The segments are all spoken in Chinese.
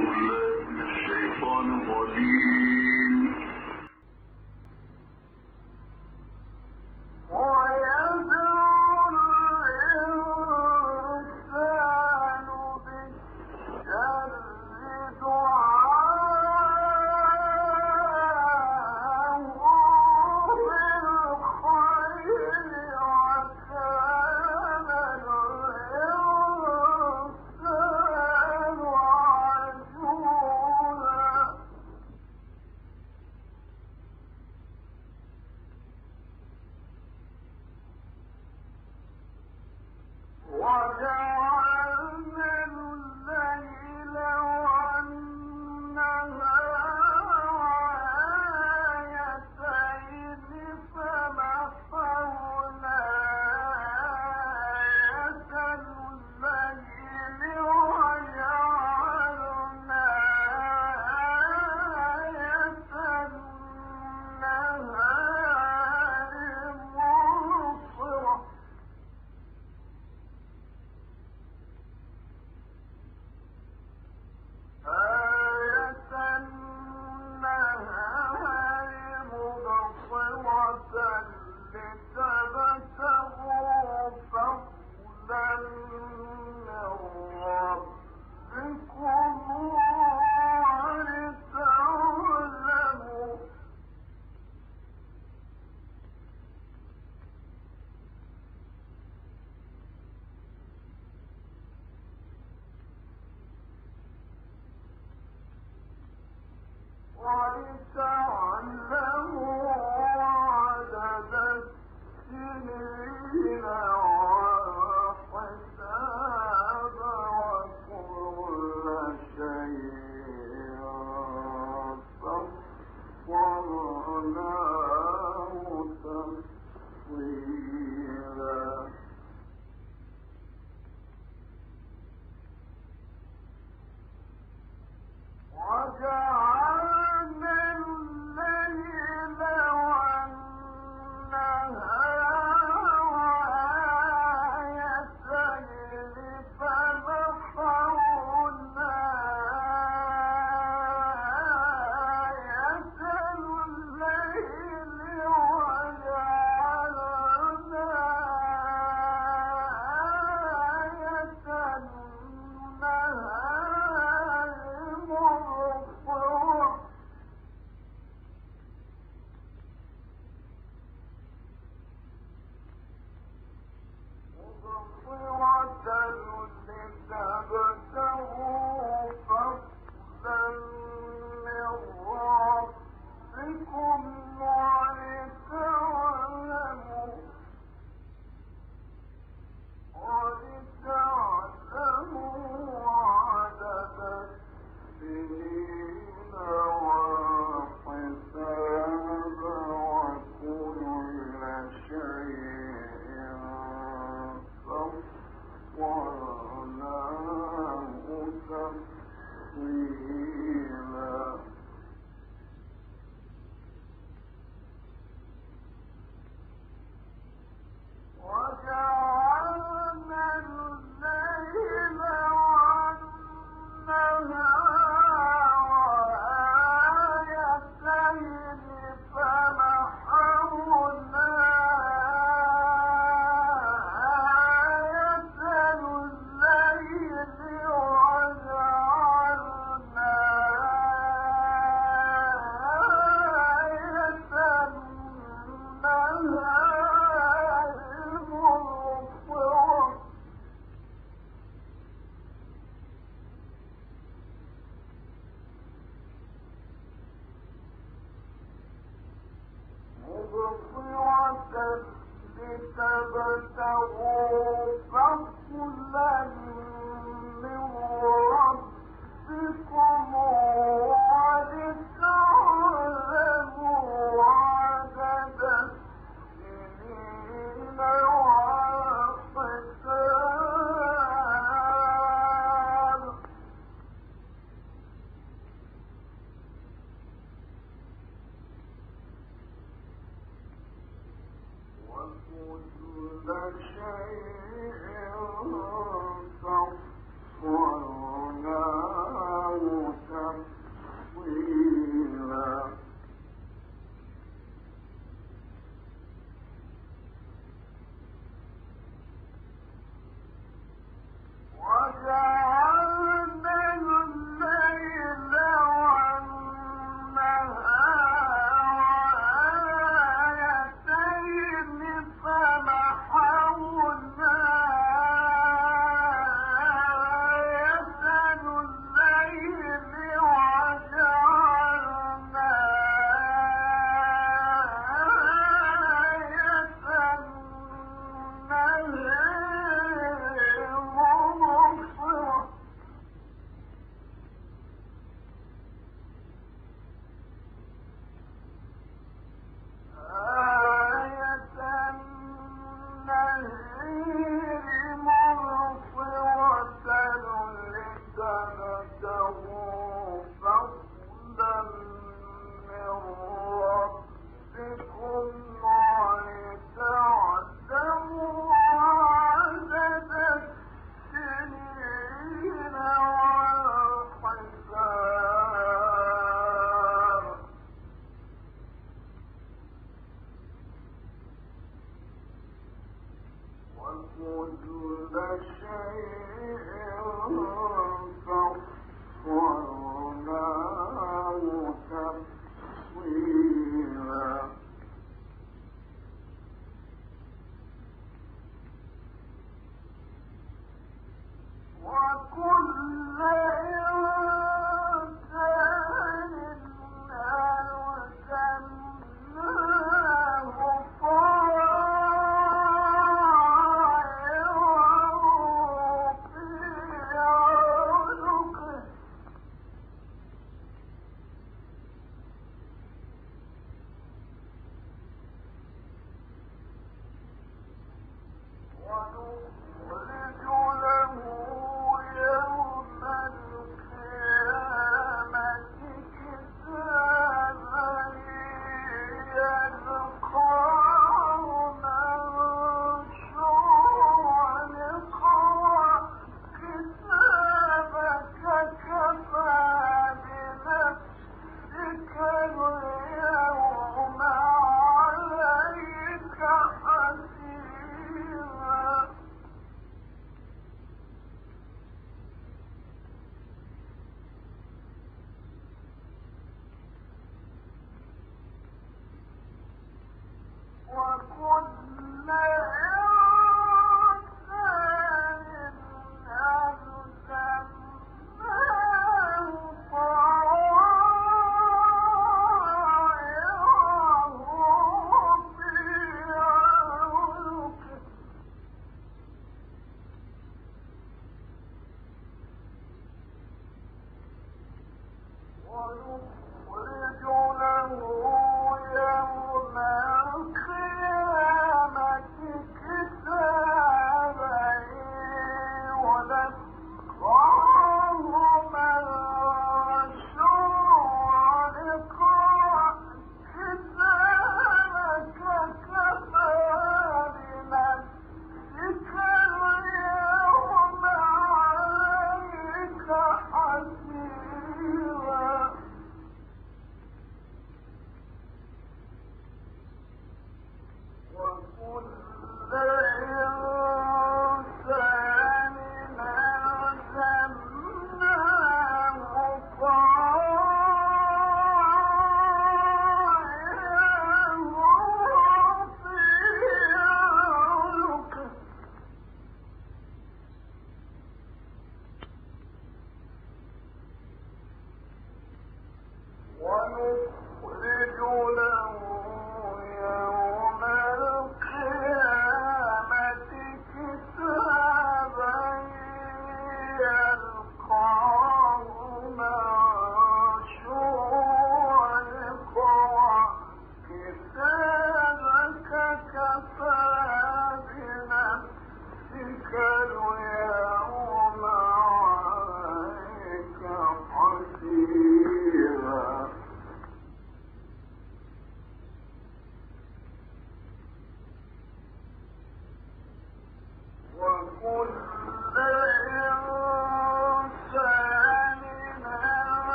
الشيطان الرجيم وَلَا أُسَمِّينَ burst out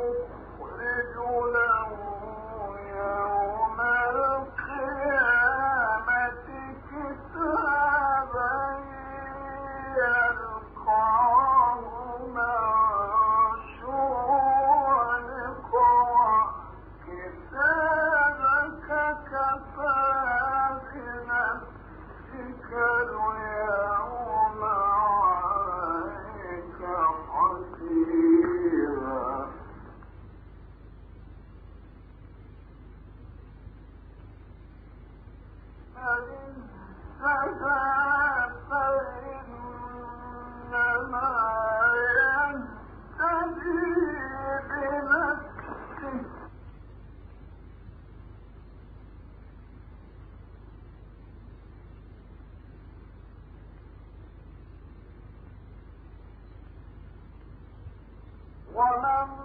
what ومن